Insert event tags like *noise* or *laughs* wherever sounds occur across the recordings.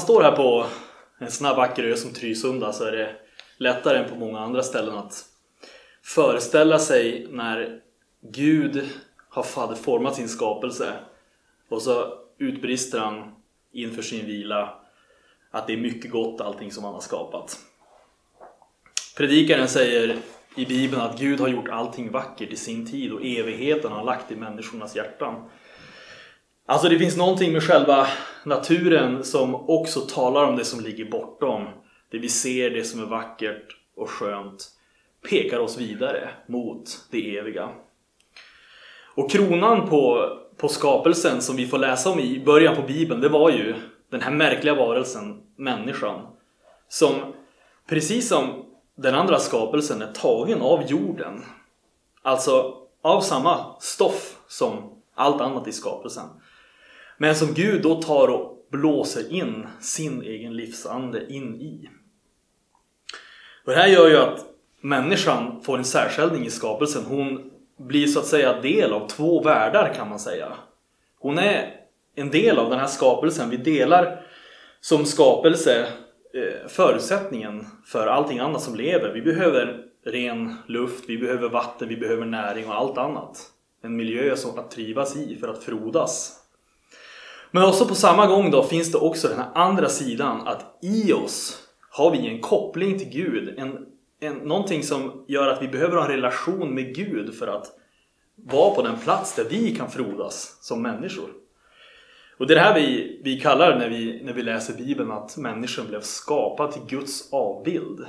när man står här på en sån här vacker ö som Trysunda så är det lättare än på många andra ställen att föreställa sig när Gud har format sin skapelse och så utbrister han inför sin vila att det är mycket gott allting som han har skapat. Predikaren säger i Bibeln att Gud har gjort allting vackert i sin tid och evigheten har lagt i människornas hjärtan. Alltså det finns någonting med själva naturen som också talar om det som ligger bortom. Det vi ser, det som är vackert och skönt pekar oss vidare mot det eviga. Och kronan på, på skapelsen som vi får läsa om i början på Bibeln, det var ju den här märkliga varelsen, människan. Som precis som den andra skapelsen är tagen av jorden. Alltså av samma stoff som allt annat i skapelsen. Men som Gud då tar och blåser in sin egen livsande in i. Och det här gör ju att människan får en särställning i skapelsen. Hon blir så att säga del av två världar kan man säga. Hon är en del av den här skapelsen. Vi delar som skapelse eh, förutsättningen för allting annat som lever. Vi behöver ren luft, vi behöver vatten, vi behöver näring och allt annat. En miljö som att trivas i för att frodas. Men också på samma gång då finns det också den här andra sidan att i oss har vi en koppling till Gud. En, en, någonting som gör att vi behöver ha en relation med Gud för att vara på den plats där vi kan frodas som människor. Och det är det här vi, vi kallar när vi, när vi läser Bibeln att människan blev skapad till Guds avbild.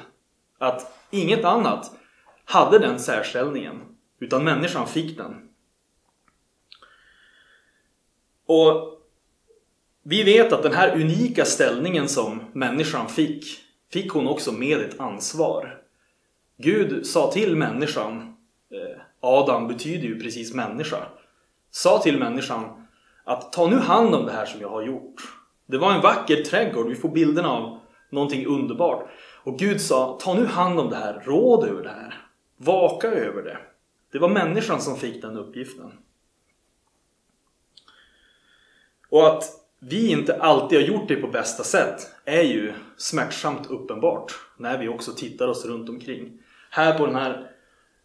Att inget annat hade den särställningen, utan människan fick den. Och vi vet att den här unika ställningen som människan fick, fick hon också med ett ansvar. Gud sa till människan, eh, Adam betyder ju precis människa, sa till människan att ta nu hand om det här som jag har gjort. Det var en vacker trädgård, vi får bilderna av någonting underbart. Och Gud sa, ta nu hand om det här, råd över det här, vaka över det. Det var människan som fick den uppgiften. Och att vi inte alltid har gjort det på bästa sätt är ju smärtsamt uppenbart när vi också tittar oss runt omkring. Här på den här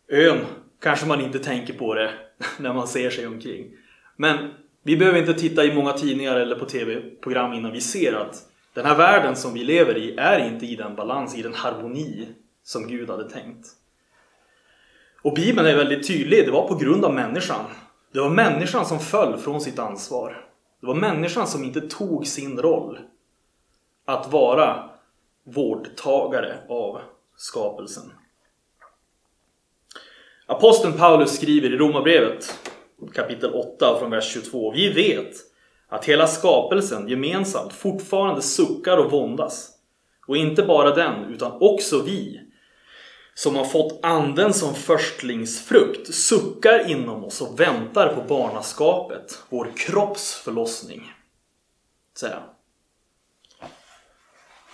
ön kanske man inte tänker på det *laughs* när man ser sig omkring. Men vi behöver inte titta i många tidningar eller på tv-program innan vi ser att den här världen som vi lever i är inte i den balans, i den harmoni som Gud hade tänkt. Och Bibeln är väldigt tydlig, det var på grund av människan. Det var människan som föll från sitt ansvar. Det var människan som inte tog sin roll att vara vårdtagare av skapelsen. Aposteln Paulus skriver i Romarbrevet kapitel 8 från vers 22. Vi vet att hela skapelsen gemensamt fortfarande suckar och våndas. Och inte bara den, utan också vi som har fått anden som förstlingsfrukt suckar inom oss och väntar på barnaskapet, vår kropps förlossning. Säger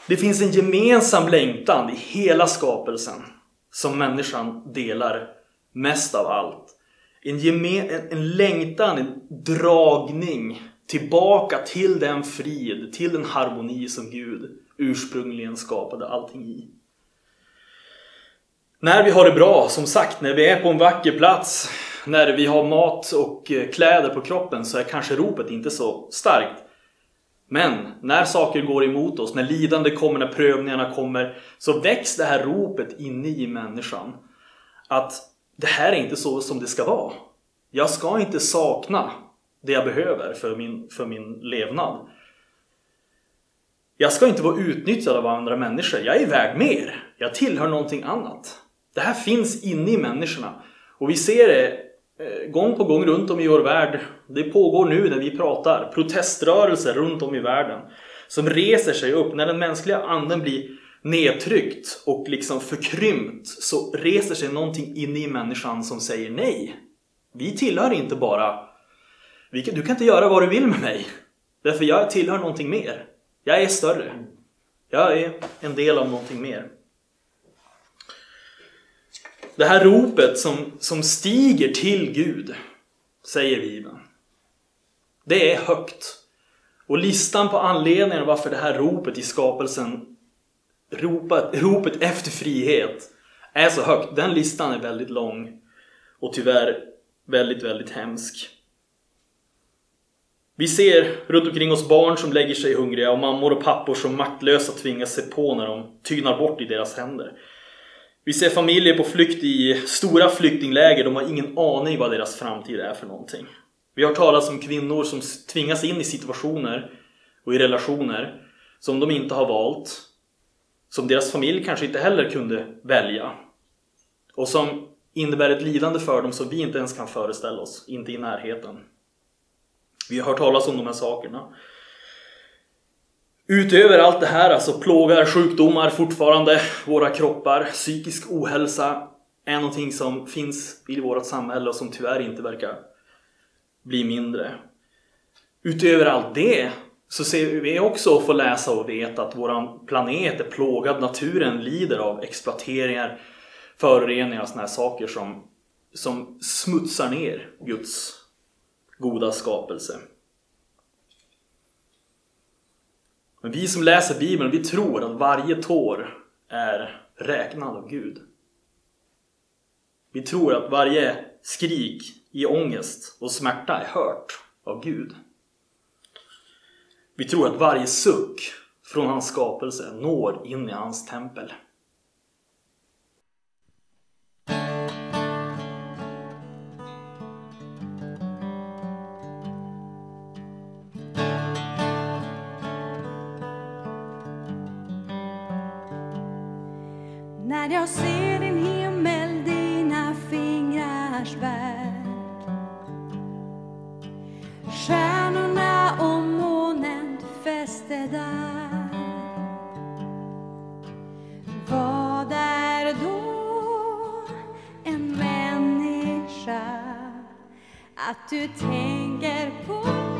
Det finns en gemensam längtan i hela skapelsen som människan delar mest av allt. En, gemen, en, en längtan, en dragning tillbaka till den frid, till den harmoni som Gud ursprungligen skapade allting i. När vi har det bra, som sagt, när vi är på en vacker plats, när vi har mat och eh, kläder på kroppen så är kanske ropet inte så starkt. Men när saker går emot oss, när lidande kommer, när prövningarna kommer, så väcks det här ropet inne i människan. Att det här är inte så som det ska vara. Jag ska inte sakna det jag behöver för min, för min levnad. Jag ska inte vara utnyttjad av andra människor. Jag är iväg mer. Jag tillhör någonting annat. Det här finns inne i människorna. Och vi ser det eh, gång på gång runt om i vår värld. Det pågår nu när vi pratar. Proteströrelser runt om i världen. Som reser sig upp. När den mänskliga anden blir nedtryckt och liksom förkrympt så reser sig någonting inne i människan som säger nej. Vi tillhör inte bara du kan inte göra vad du vill med mig. Därför jag tillhör någonting mer. Jag är större. Jag är en del av någonting mer. Det här ropet som, som stiger till Gud, säger Bibeln. Det är högt. Och listan på anledningar varför det här ropet i skapelsen, ropet, ropet efter frihet, är så högt. Den listan är väldigt lång och tyvärr väldigt, väldigt hemsk. Vi ser runt omkring oss barn som lägger sig hungriga och mammor och pappor som maktlösa tvingas se på när de tynar bort i deras händer. Vi ser familjer på flykt i stora flyktingläger, de har ingen aning vad deras framtid är för någonting. Vi har talat om kvinnor som tvingas in i situationer och i relationer som de inte har valt, som deras familj kanske inte heller kunde välja och som innebär ett lidande för dem som vi inte ens kan föreställa oss, inte i närheten. Vi har hört talas om de här sakerna. Utöver allt det här alltså plågar sjukdomar fortfarande våra kroppar. Psykisk ohälsa är någonting som finns i vårt samhälle och som tyvärr inte verkar bli mindre. Utöver allt det så ser vi också och får läsa och veta att vår planet är plågad, naturen lider av exploateringar, föroreningar och sådana här saker som, som smutsar ner Guds goda skapelse. Men vi som läser Bibeln, vi tror att varje tår är räknad av Gud. Vi tror att varje skrik i ångest och smärta är hört av Gud. Vi tror att varje suck från hans skapelse når in i hans tempel. När jag ser din himmel, dina fingrars verk Stjärnorna och månen du fäste där. Vad är då en människa att du tänker på?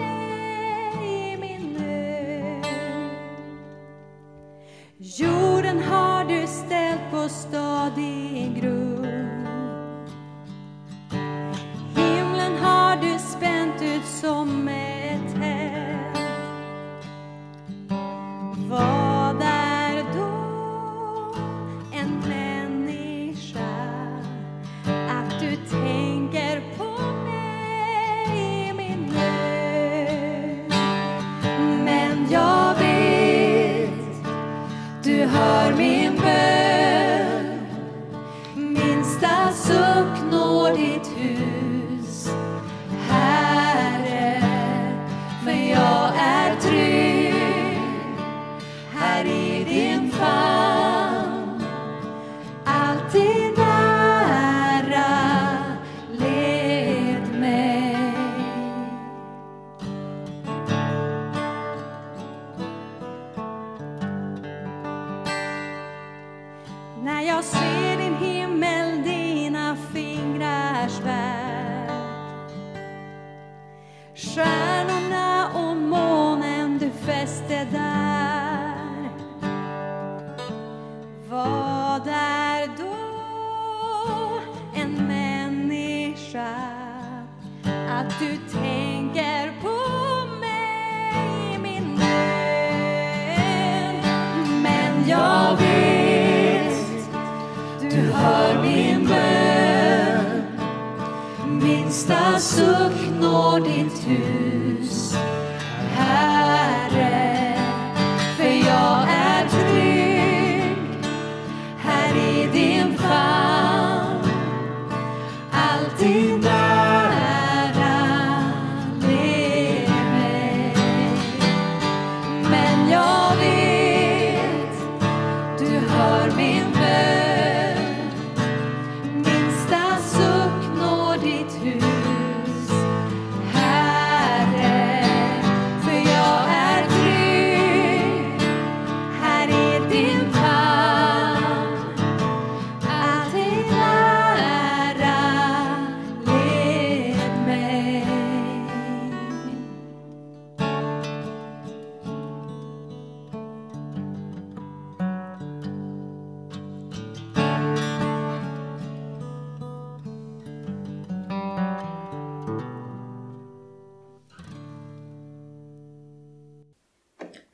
to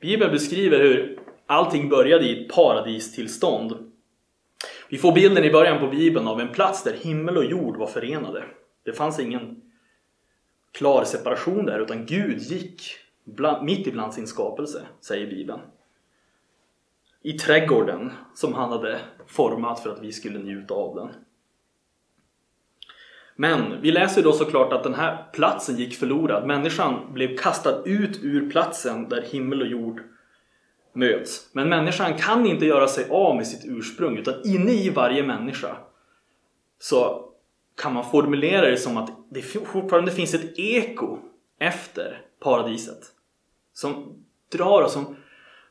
Bibeln beskriver hur allting började i ett paradistillstånd. Vi får bilden i början på Bibeln av en plats där himmel och jord var förenade. Det fanns ingen klar separation där utan Gud gick bland, mitt ibland sin skapelse, säger Bibeln. I trädgården som han hade format för att vi skulle njuta av den. Men vi läser då såklart att den här platsen gick förlorad. Människan blev kastad ut ur platsen där himmel och jord möts. Men människan kan inte göra sig av med sitt ursprung utan inne i varje människa så kan man formulera det som att det fortfarande finns ett eko efter paradiset. Som drar oss, som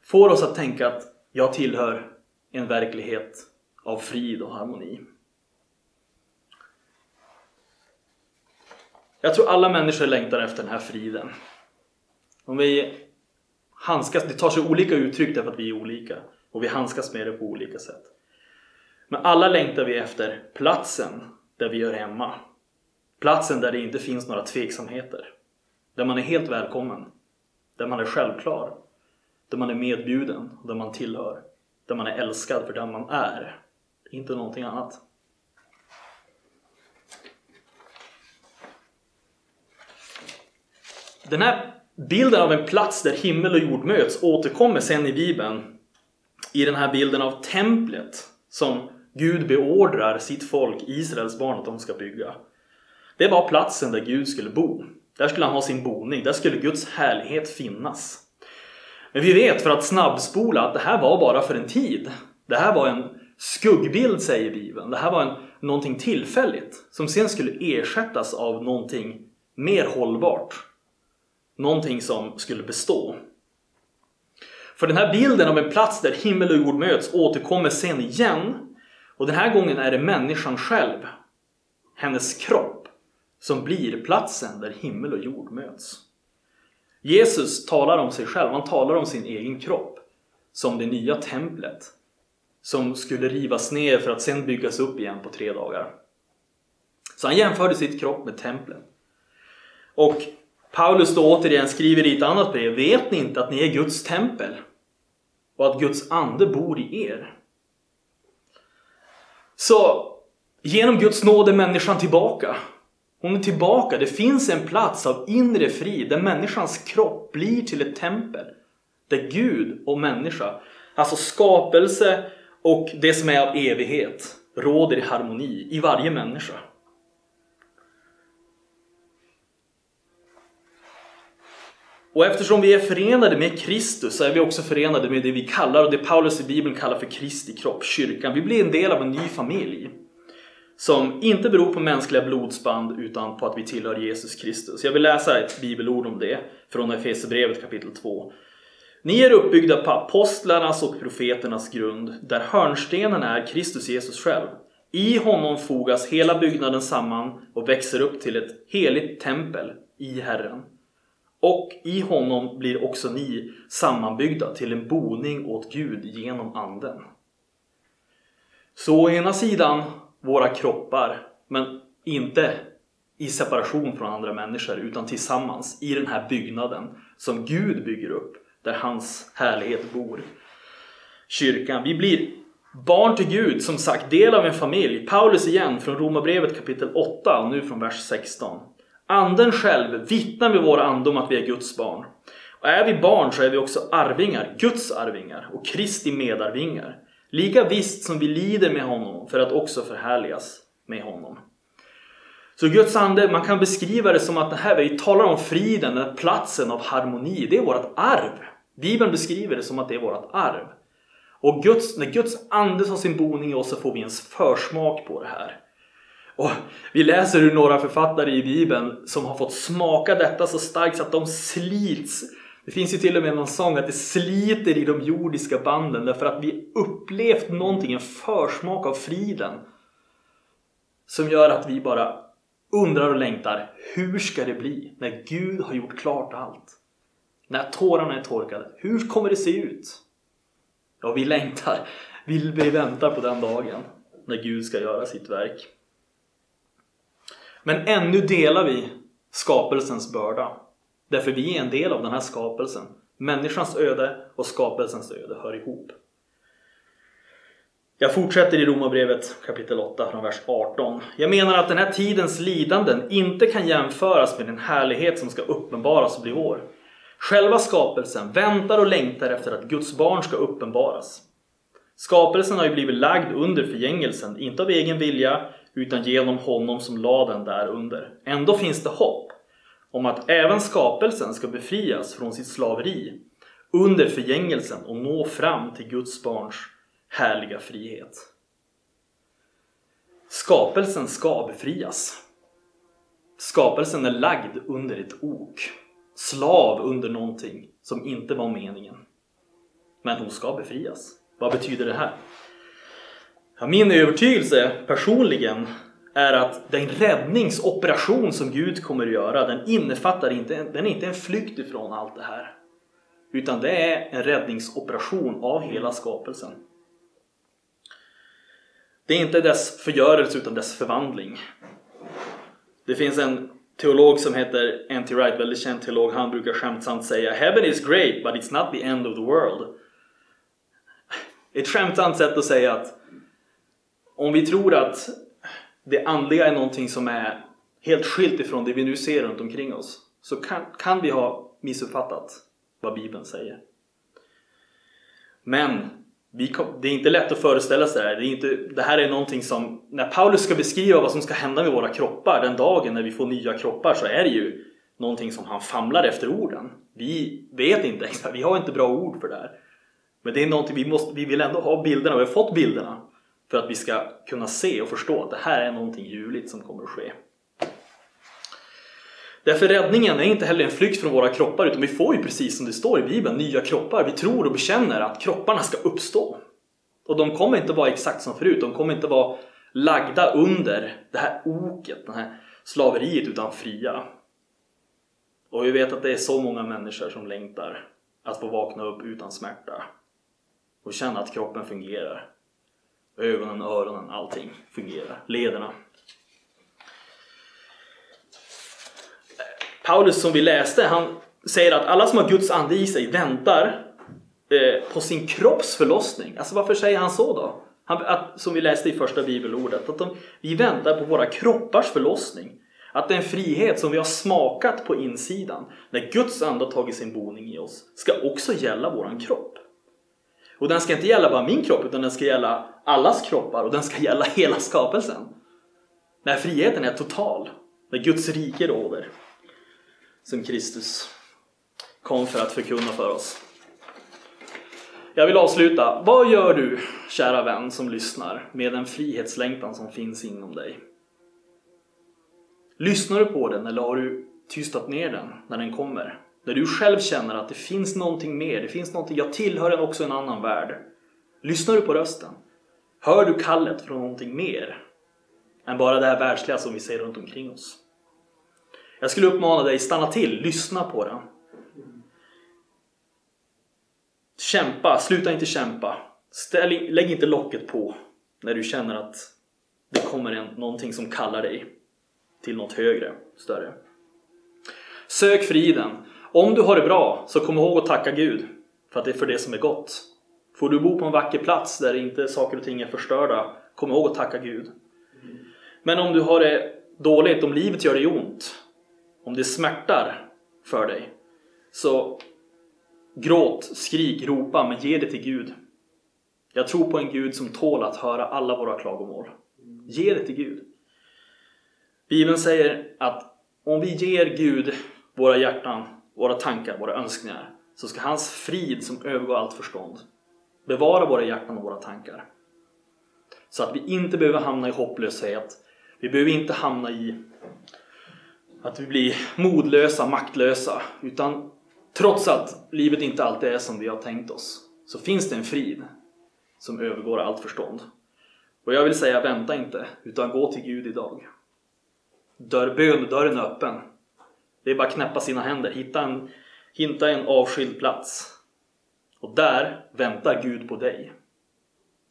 får oss att tänka att jag tillhör en verklighet av frid och harmoni. Jag tror alla människor längtar efter den här friden. Om vi handskas, det tar sig olika uttryck därför att vi är olika och vi handskas med det på olika sätt. Men alla längtar vi efter platsen där vi gör hemma. Platsen där det inte finns några tveksamheter. Där man är helt välkommen. Där man är självklar. Där man är medbjuden. Där man tillhör. Där man är älskad för den man är. Inte någonting annat. Den här bilden av en plats där himmel och jord möts återkommer sen i Bibeln i den här bilden av templet som Gud beordrar sitt folk, Israels barn, att de ska bygga. Det var platsen där Gud skulle bo. Där skulle han ha sin boning. Där skulle Guds härlighet finnas. Men vi vet för att snabbspola att det här var bara för en tid. Det här var en skuggbild säger Bibeln. Det här var en, någonting tillfälligt som sen skulle ersättas av någonting mer hållbart. Någonting som skulle bestå. För den här bilden av en plats där himmel och jord möts återkommer sen igen. Och den här gången är det människan själv, hennes kropp, som blir platsen där himmel och jord möts. Jesus talar om sig själv, han talar om sin egen kropp som det nya templet som skulle rivas ner för att sen byggas upp igen på tre dagar. Så han jämförde sitt kropp med templet. Och Paulus då återigen skriver i ett annat brev, vet ni inte att ni är Guds tempel? Och att Guds ande bor i er? Så genom Guds nåd är människan tillbaka. Hon är tillbaka. Det finns en plats av inre frid där människans kropp blir till ett tempel. Där Gud och människa, alltså skapelse och det som är av evighet, råder i harmoni i varje människa. Och eftersom vi är förenade med Kristus så är vi också förenade med det vi kallar, och det Paulus i Bibeln kallar för Kristi kropp, kyrkan. Vi blir en del av en ny familj. Som inte beror på mänskliga blodsband utan på att vi tillhör Jesus Kristus. Jag vill läsa ett bibelord om det från Efesierbrevet kapitel 2. Ni är uppbyggda på apostlarnas och profeternas grund, där hörnstenen är Kristus Jesus själv. I honom fogas hela byggnaden samman och växer upp till ett heligt tempel i Herren. Och i honom blir också ni sammanbyggda till en boning åt Gud genom Anden. Så å ena sidan våra kroppar, men inte i separation från andra människor utan tillsammans i den här byggnaden som Gud bygger upp, där hans härlighet bor. Kyrkan. Vi blir barn till Gud, som sagt del av en familj. Paulus igen från Romarbrevet kapitel 8 och nu från vers 16. Anden själv vittnar med vår ande om att vi är Guds barn. Och är vi barn så är vi också arvingar, Guds arvingar och Kristi medarvingar. Lika visst som vi lider med honom för att också förhärligas med honom. Så Guds ande, man kan beskriva det som att det här, vi talar om friden, den här platsen av harmoni, det är vårt arv. Bibeln beskriver det som att det är vårt arv. Och Guds, när Guds ande tar sin boning i oss så får vi en försmak på det här. Och vi läser hur några författare i Bibeln som har fått smaka detta så starkt så att de slits. Det finns ju till och med någon sång att det sliter i de jordiska banden därför att vi upplevt någonting, en försmak av friden. Som gör att vi bara undrar och längtar. Hur ska det bli när Gud har gjort klart allt? När tårarna är torkade. Hur kommer det se ut? Ja, vi längtar. Vi, vi väntar på den dagen när Gud ska göra sitt verk. Men ännu delar vi skapelsens börda. Därför vi är en del av den här skapelsen. Människans öde och skapelsens öde hör ihop. Jag fortsätter i Romarbrevet kapitel 8 från vers 18. Jag menar att den här tidens lidanden inte kan jämföras med den härlighet som ska uppenbaras och bli vår. Själva skapelsen väntar och längtar efter att Guds barn ska uppenbaras. Skapelsen har ju blivit lagd under förgängelsen, inte av egen vilja utan genom honom som lade den där under. Ändå finns det hopp om att även skapelsen ska befrias från sitt slaveri under förgängelsen och nå fram till Guds barns härliga frihet. Skapelsen ska befrias. Skapelsen är lagd under ett ok. Slav under någonting som inte var meningen. Men hon ska befrias. Vad betyder det här? Ja, min övertygelse personligen är att den räddningsoperation som Gud kommer att göra den innefattar inte, den är inte en flykt ifrån allt det här. Utan det är en räddningsoperation av hela skapelsen. Det är inte dess förgörelse utan dess förvandling. Det finns en teolog som heter N.T. Wright, väldigt känd teolog. Han brukar skämtsamt säga Heaven is great but it's not the end of the world. Ett skämtsamt sätt att säga att om vi tror att det andliga är någonting som är helt skilt ifrån det vi nu ser runt omkring oss så kan, kan vi ha missuppfattat vad Bibeln säger. Men vi, det är inte lätt att föreställa sig det här. Det, är inte, det här är någonting som, när Paulus ska beskriva vad som ska hända med våra kroppar den dagen när vi får nya kroppar så är det ju någonting som han famlar efter orden. Vi vet inte exakt, *laughs* vi har inte bra ord för det här. Men det är någonting vi måste, vi vill ändå ha bilderna, vi har fått bilderna för att vi ska kunna se och förstå att det här är någonting ljuvligt som kommer att ske. Därför räddningen är inte heller en flykt från våra kroppar utan vi får ju precis som det står i Bibeln nya kroppar. Vi tror och bekänner att kropparna ska uppstå. Och de kommer inte vara exakt som förut. De kommer inte vara lagda under det här oket, det här slaveriet utan fria. Och vi vet att det är så många människor som längtar att få vakna upp utan smärta och känna att kroppen fungerar. Ögonen, öronen, allting fungerar. Lederna. Paulus som vi läste, han säger att alla som har Guds ande i sig väntar eh, på sin kropps förlossning. Alltså varför säger han så då? Han, att, som vi läste i första bibelordet, att de, vi väntar på våra kroppars förlossning. Att den frihet som vi har smakat på insidan, när Guds ande har tagit sin boning i oss, ska också gälla våran kropp. Och den ska inte gälla bara min kropp, utan den ska gälla allas kroppar och den ska gälla *laughs* hela skapelsen. När friheten är total, när Guds rike råder som Kristus kom för att förkunna för oss. Jag vill avsluta. Vad gör du, kära vän som lyssnar, med den frihetslängtan som finns inom dig? Lyssnar du på den eller har du tystat ner den när den kommer? Där du själv känner att det finns någonting mer, det finns någonting, jag tillhör också en annan värld. Lyssnar du på rösten? Hör du kallet från någonting mer än bara det här världsliga som vi ser runt omkring oss? Jag skulle uppmana dig, stanna till, lyssna på den. Kämpa, sluta inte kämpa. Ställ, lägg inte locket på när du känner att det kommer en, någonting som kallar dig till något högre, större. Sök friden. Om du har det bra, så kom ihåg att tacka Gud för att det är för det som är gott. Får du bo på en vacker plats där inte saker och ting är förstörda, kom ihåg att tacka Gud. Men om du har det dåligt, om livet gör dig ont, om det smärtar för dig, så gråt, skrik, ropa, men ge det till Gud. Jag tror på en Gud som tål att höra alla våra klagomål. Ge det till Gud. Bibeln säger att om vi ger Gud våra hjärtan, våra tankar, våra önskningar så ska hans frid som övergår allt förstånd bevara våra hjärtan och våra tankar. Så att vi inte behöver hamna i hopplöshet. Vi behöver inte hamna i att vi blir modlösa, maktlösa. Utan trots att livet inte alltid är som vi har tänkt oss så finns det en frid som övergår allt förstånd. Och jag vill säga vänta inte, utan gå till Gud idag. Dörr, bönedörren är öppen. Det är bara att knäppa sina händer, hitta en, hitta en avskild plats. Och där väntar Gud på dig.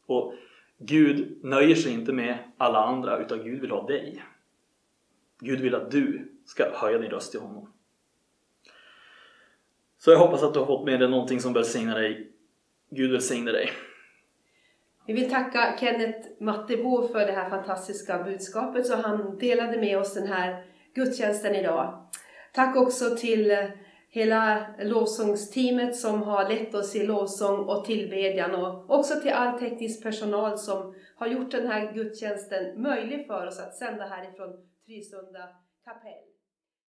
Och Gud nöjer sig inte med alla andra, utan Gud vill ha dig. Gud vill att du ska höja din röst till honom. Så jag hoppas att du har fått med dig någonting som välsignar dig. Gud välsigne dig. Vi vill tacka Kenneth Mattebo för det här fantastiska budskapet som han delade med oss den här gudstjänsten idag. Tack också till eh, hela lovsångsteamet som har lett oss i lovsång och tillbedjan och också till all teknisk personal som har gjort den här gudstjänsten möjlig för oss att sända härifrån Trysunda kapell.